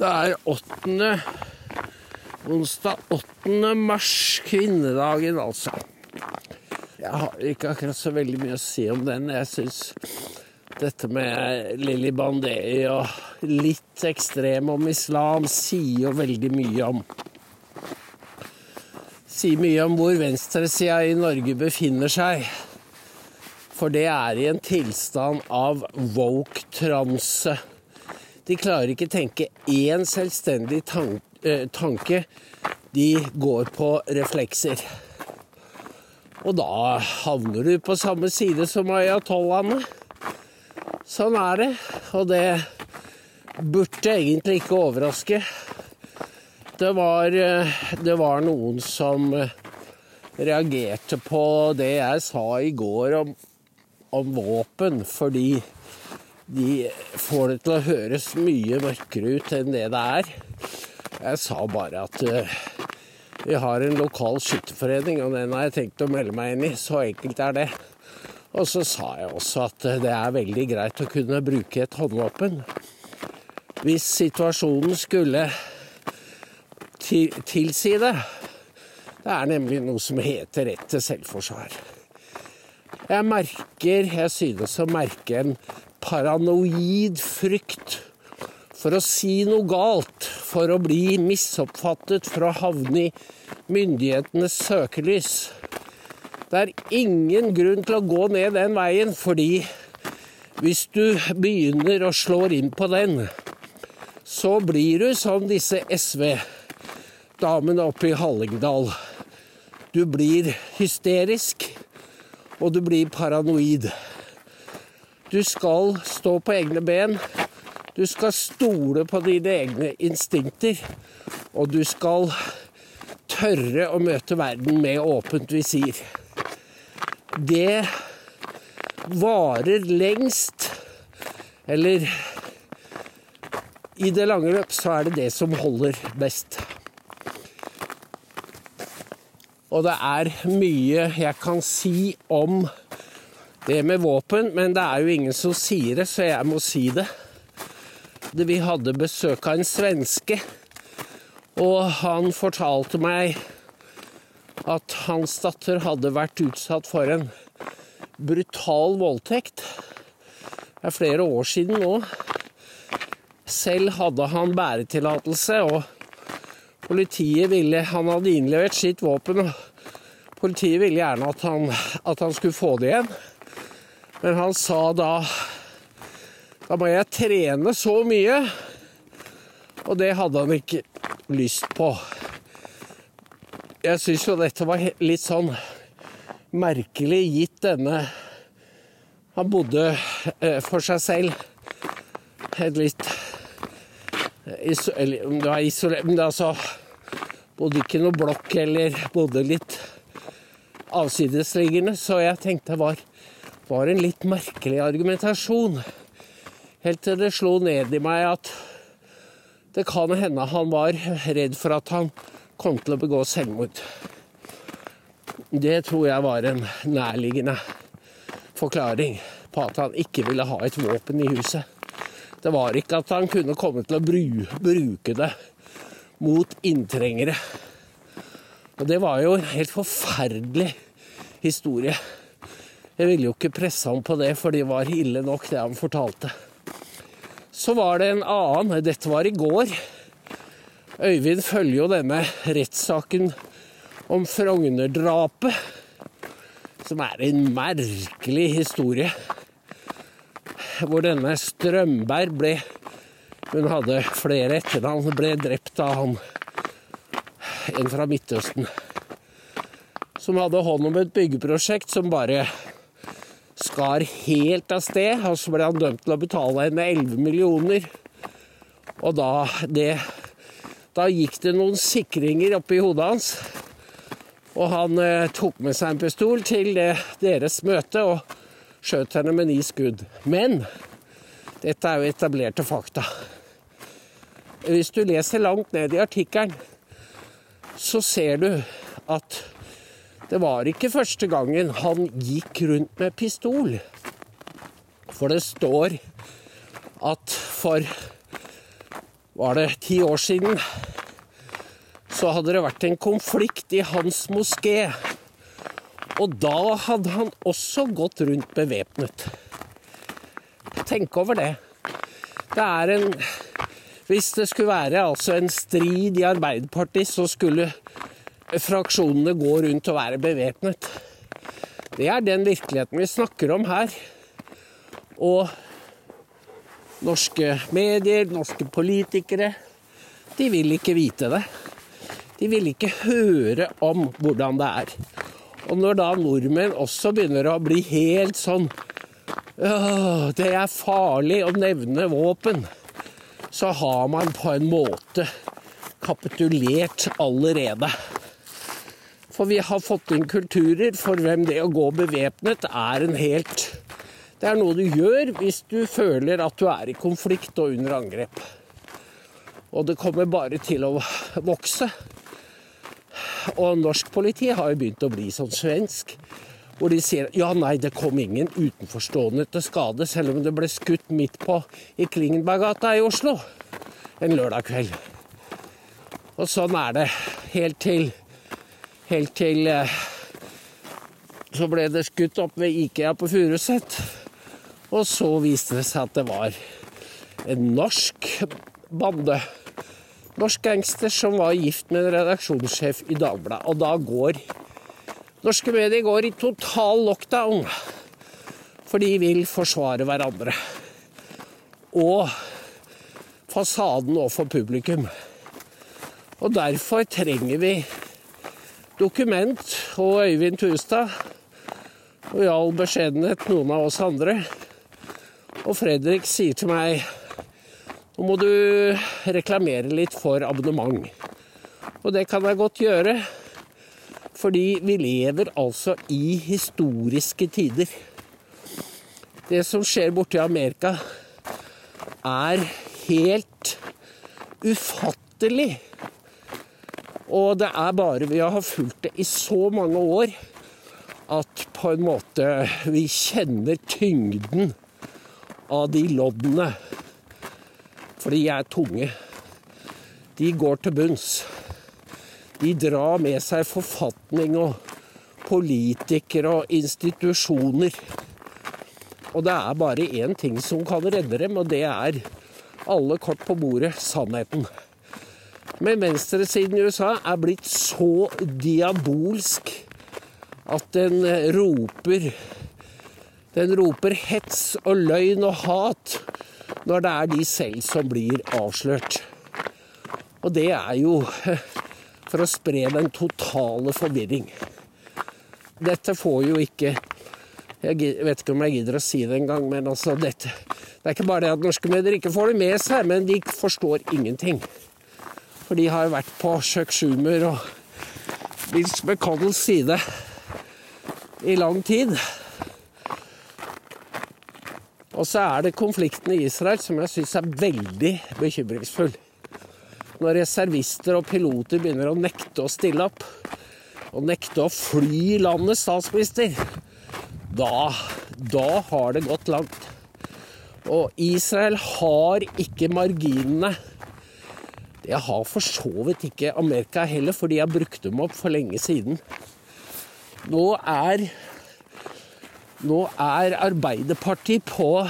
Det er 8. onsdag 8. mars, kvinnedagen altså. Jeg har ikke akkurat så veldig mye å si om den. Jeg syns dette med Lilly Bandei og litt ekstrem om islam sier jo veldig mye om Sier mye om hvor venstresida i Norge befinner seg. For det er i en tilstand av woke-transe. De klarer ikke tenke én selvstendig tan tanke. De går på reflekser. Og da havner du på samme side som ayatollahene. Sånn er det. Og det burde egentlig ikke overraske. Det var, det var noen som reagerte på det jeg sa i går om, om våpen, fordi de får det til å høres mye mørkere ut enn det det er. Jeg sa bare at uh, vi har en lokal skytterforening, og den har jeg tenkt å melde meg inn i. Så enkelt er det. Og så sa jeg også at det er veldig greit å kunne bruke et håndvåpen. Hvis situasjonen skulle tilsi det. Det er nemlig noe som heter rett til selvforsvar. Jeg merker, jeg synes å merke en paranoid frykt for å si noe galt, for å bli misoppfattet, for å havne i myndighetenes søkelys. Det er ingen grunn til å gå ned den veien, fordi hvis du begynner å slå inn på den, så blir du som disse SV-damene oppe i Hallingdal. Du blir hysterisk, og du blir paranoid. Du skal stå på egne ben. Du skal stole på dine egne instinkter. Og du skal tørre å møte verden med åpent visir. Det varer lengst, eller i det lange løp så er det det som holder best. Og det er mye jeg kan si om det med våpen, men det er jo ingen som sier det, så jeg må si det. Vi hadde besøk av en svenske, og han fortalte meg at hans datter hadde vært utsatt for en brutal voldtekt. Det er flere år siden nå. Selv hadde han bæretillatelse, og politiet ville Han hadde innlevert sitt våpen, og politiet ville gjerne at han, at han skulle få det igjen. Men han sa da Da må jeg trene så mye. Og det hadde han ikke lyst på. Jeg syns jo dette var litt sånn merkelig, gitt denne Han bodde for seg selv. Et litt Om det var isolert Men altså Bodde ikke noe blokk eller bodde litt avsidesliggende. Så jeg tenkte det var, var en litt merkelig argumentasjon. Helt til det slo ned i meg at det kan hende han var redd for at han kom til å begå selvmord. Det tror jeg var en nærliggende forklaring på at han ikke ville ha et våpen i huset. Det var ikke at han kunne komme til å bruke det mot inntrengere. Og det var jo en helt forferdelig historie. Jeg ville jo ikke presse ham på det, for det var ille nok, det han fortalte. Så var det en annen, dette var i går. Øyvind følger jo denne rettssaken om Frogner-drapet, som er en merkelig historie. Hvor denne Strømberg ble Hun hadde flere etternavn. Ble drept av han en fra Midtøsten. Som hadde hånd om et byggeprosjekt som bare skar helt av sted. Og så ble han dømt til å betale henne 11 millioner. Og da, det, da gikk det noen sikringer oppi hodet hans. Og han eh, tok med seg en pistol til eh, deres møte og skjøt henne med ni skudd. Men dette er jo etablerte fakta. Hvis du leser langt ned i artikkelen, så ser du at det var ikke første gangen han gikk rundt med pistol. For det står at for var det ti år siden, så hadde det vært en konflikt i hans moské. Og da hadde han også gått rundt bevæpnet. Tenk over det. Det er en Hvis det skulle være altså en strid i Arbeiderpartiet, så skulle fraksjonene gå rundt og være bevæpnet. Det er den virkeligheten vi snakker om her. Og norske medier, norske politikere, de vil ikke vite det. De vil ikke høre om hvordan det er. Og når da nordmenn også begynner å bli helt sånn Åh, det er farlig å nevne våpen. Så har man på en måte kapitulert allerede. For vi har fått inn kulturer for hvem det å gå bevæpnet er en helt Det er noe du gjør hvis du føler at du er i konflikt og under angrep. Og det kommer bare til å vokse. Og norsk politi har jo begynt å bli sånn svensk. Hvor de sier ja, nei, det kom ingen utenforstående til skade, selv om det ble skutt midt på i Klingenberggata i Oslo en lørdag kveld. Og sånn er det helt til Helt til eh, så ble det skutt opp ved Ikea på Furuset. Og så viste det seg at det var en norsk bande. Norsk gangster som var gift med en redaksjonssjef i Dagbladet. Og da går norske medier går i total lockdown. For de vil forsvare hverandre. Og fasaden overfor publikum. Og derfor trenger vi dokument og Øyvind Turstad, Og i all beskjedenhet noen av oss andre. Og Fredrik sier til meg nå må du reklamere litt for abonnement. Og det kan jeg godt gjøre, fordi vi lever altså i historiske tider. Det som skjer borte i Amerika, er helt ufattelig. Og det er bare ved å ha fulgt det i så mange år at på en måte vi kjenner tyngden av de loddene. For de er tunge. De går til bunns. De drar med seg forfatning og politikere og institusjoner. Og det er bare én ting som kan redde dem, og det er alle kort på bordet sannheten. Men venstresiden i USA er blitt så diabolsk at den roper Den roper hets og løgn og hat når det er de selv som blir avslørt. Og det er jo for å spre den totale forvirring. Dette får jo ikke Jeg vet ikke om jeg gidder å si det engang, men altså dette Det er ikke bare det at norske medier ikke får det med seg, men de forstår ingenting. For de har vært på Chuck Schumer og Vince McConnells side i lang tid. Og så er det konflikten i Israel som jeg syns er veldig bekymringsfull. Når reservister og piloter begynner å nekte å stille opp, og nekte å fly landets statsminister, da, da har det gått langt. Og Israel har ikke marginene det har for så vidt ikke Amerika heller, fordi jeg brukte dem opp for lenge siden. Nå er, nå er Arbeiderpartiet på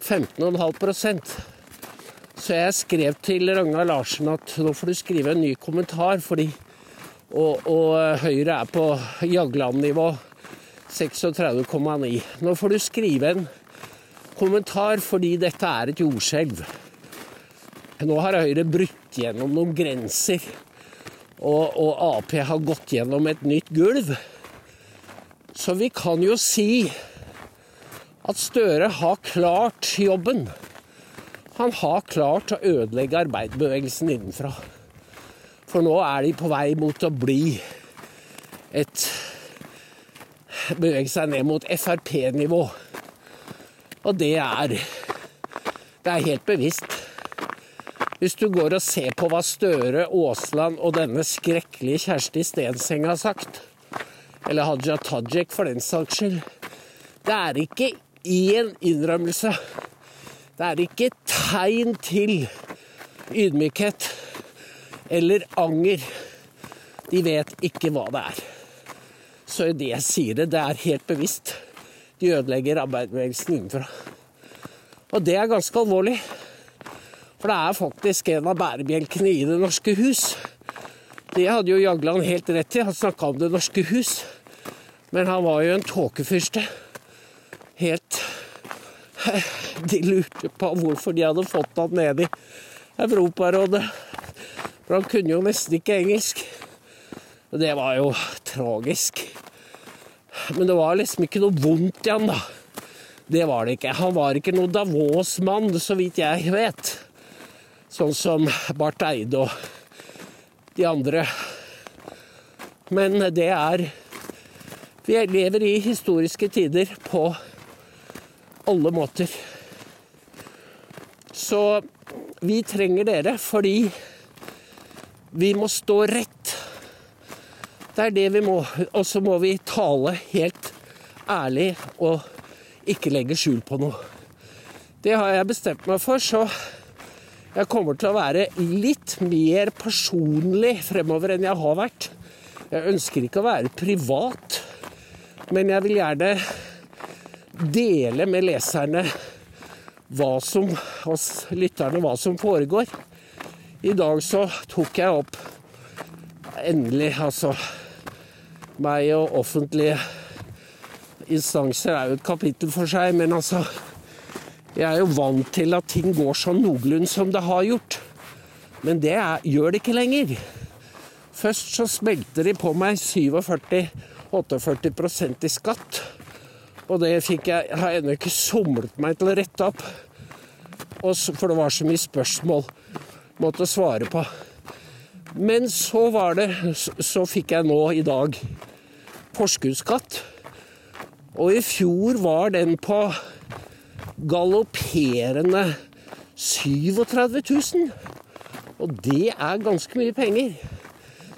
15,5% Så jeg skrev til Ragnar Larsen at nå får du skrive en ny kommentar, fordi og, og Høyre er på Jagland-nivå 36,9. Nå får du skrive en kommentar fordi dette er et jordskjelv. Nå har Høyre brutt gjennom noen grenser, og, og Ap har gått gjennom et nytt gulv. Så vi kan jo si at Støre har klart jobben. Han har klart å ødelegge arbeiderbevegelsen innenfra. For nå er de på vei mot å bli et Bevege seg ned mot Frp-nivå. Og det er Det er helt bevisst. Hvis du går og ser på hva Støre, Aasland og denne skrekkelige Kjersti Stenseng har sagt, eller Haja Tajik for den saks skyld Det er ikke én innrømmelse. Det er ikke tegn til ydmykhet eller anger. De vet ikke hva det er. Så det jeg sier det, det er helt bevisst. De ødelegger arbeiderbevegelsen innenfra. Og det er ganske alvorlig. For det er faktisk en av bærebjelkene i Det norske hus. Det hadde jo Jagland helt rett i. Han snakka om Det norske hus. Men han var jo en tåkefyrste. Helt De lurte på hvorfor de hadde fått han ned i Europarådet. For han kunne jo nesten ikke engelsk. Og det var jo tragisk. Men det var liksom ikke noe vondt i han, da. Det var det ikke. Han var ikke noe Davos-mann, så vidt jeg vet. Sånn som Barth Eide og de andre. Men det er Vi lever i historiske tider på alle måter. Så vi trenger dere fordi vi må stå rett. Det er det vi må. Og så må vi tale helt ærlig og ikke legge skjul på noe. Det har jeg bestemt meg for, så jeg kommer til å være litt mer personlig fremover enn jeg har vært. Jeg ønsker ikke å være privat, men jeg vil gjerne dele med leserne hva som, oss lytterne hva som foregår. I dag så tok jeg opp endelig, altså Meg og offentlige instanser er jo et kapittel for seg, men altså Jeg er jo vant til at ting går sånn noenlunde som det har gjort. Men det er, gjør det ikke lenger. Først så smelter de på meg 47-48% i skatt. Og det fikk jeg, jeg har ennå ikke somlet meg til å rette opp. Så, for det var så mye spørsmål måtte svare på. Men så var det Så fikk jeg nå i dag forskuddsskatt. Og i fjor var den på galopperende 37 000. Og det er ganske mye penger.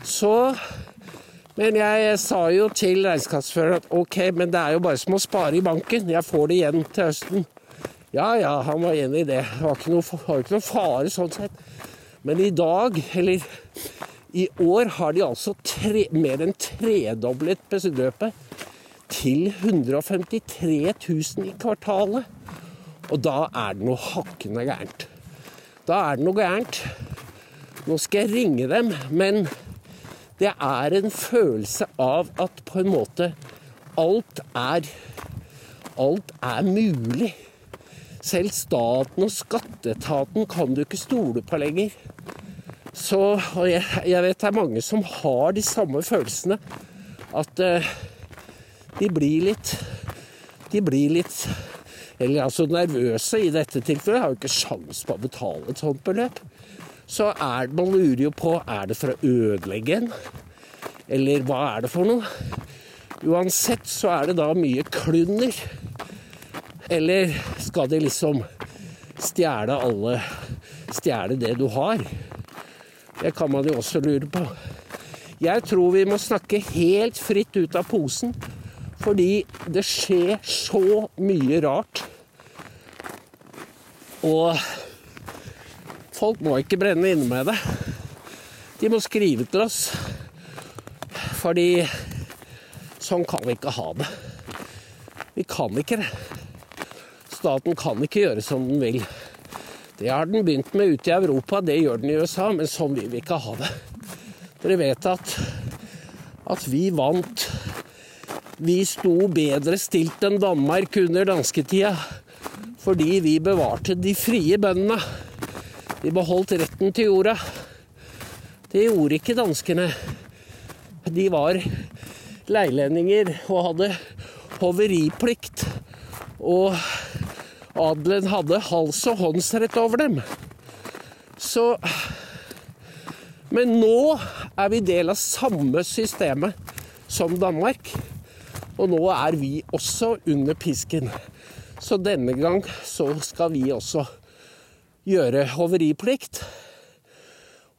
Så Men jeg sa jo til regnskapsføreren at OK, men det er jo bare som å spare i banken. Jeg får det igjen til høsten. Ja ja, han var enig i det. Det var ikke noe, var ikke noe fare sånn sett. Men i dag, eller i år, har de altså tre, mer enn tredoblet løpet til 153 000 i kvartalet. Og da er det noe hakkende gærent. Da er det noe gærent. Nå skal jeg ringe dem, men det er en følelse av at på en måte alt er Alt er mulig. Selv staten og skatteetaten kan du ikke stole på lenger. Så og jeg, jeg vet det er mange som har de samme følelsene. At uh, de blir litt De blir litt eller altså nervøse i dette tilfellet. Har jo ikke sjans på å betale et sånt beløp. Så er, man lurer jo på er det for å ødelegge en, eller hva er det for noe? Uansett så er det da mye klunder. Eller skal de liksom stjele alle Stjele det du har? Det kan man jo også lure på. Jeg tror vi må snakke helt fritt ut av posen. Fordi det skjer så mye rart. Og folk må ikke brenne inne med det. De må skrive til oss. Fordi sånn kan vi ikke ha det. Vi kan ikke det. Staten kan ikke gjøre som den vil. Det har den begynt med ute i Europa, det gjør den i USA, men sånn vil vi ikke ha det. Dere vet at, at vi vant Vi sto bedre stilt enn Danmark under dansketida fordi vi bevarte de frie bøndene. De beholdt retten til jorda. Det gjorde ikke danskene. De var leilendinger og hadde hoveriplikt. Og adelen hadde hals- og håndsrett over dem. Så Men nå er vi del av samme systemet som Danmark. Og nå er vi også under pisken. Så denne gang så skal vi også gjøre hoveriplikt.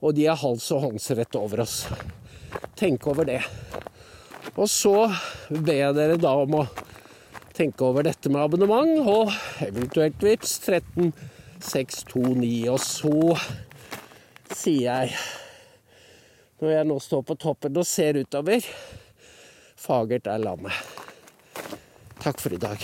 Og de har hals- og håndsrett over oss. Tenk over det. Og så ber jeg dere da om å tenke over dette med abonnement, og eventuelt VIPS 13629. Og så sier jeg når jeg nå står på toppen og ser utover. Fagert er landet. Takk for i dag.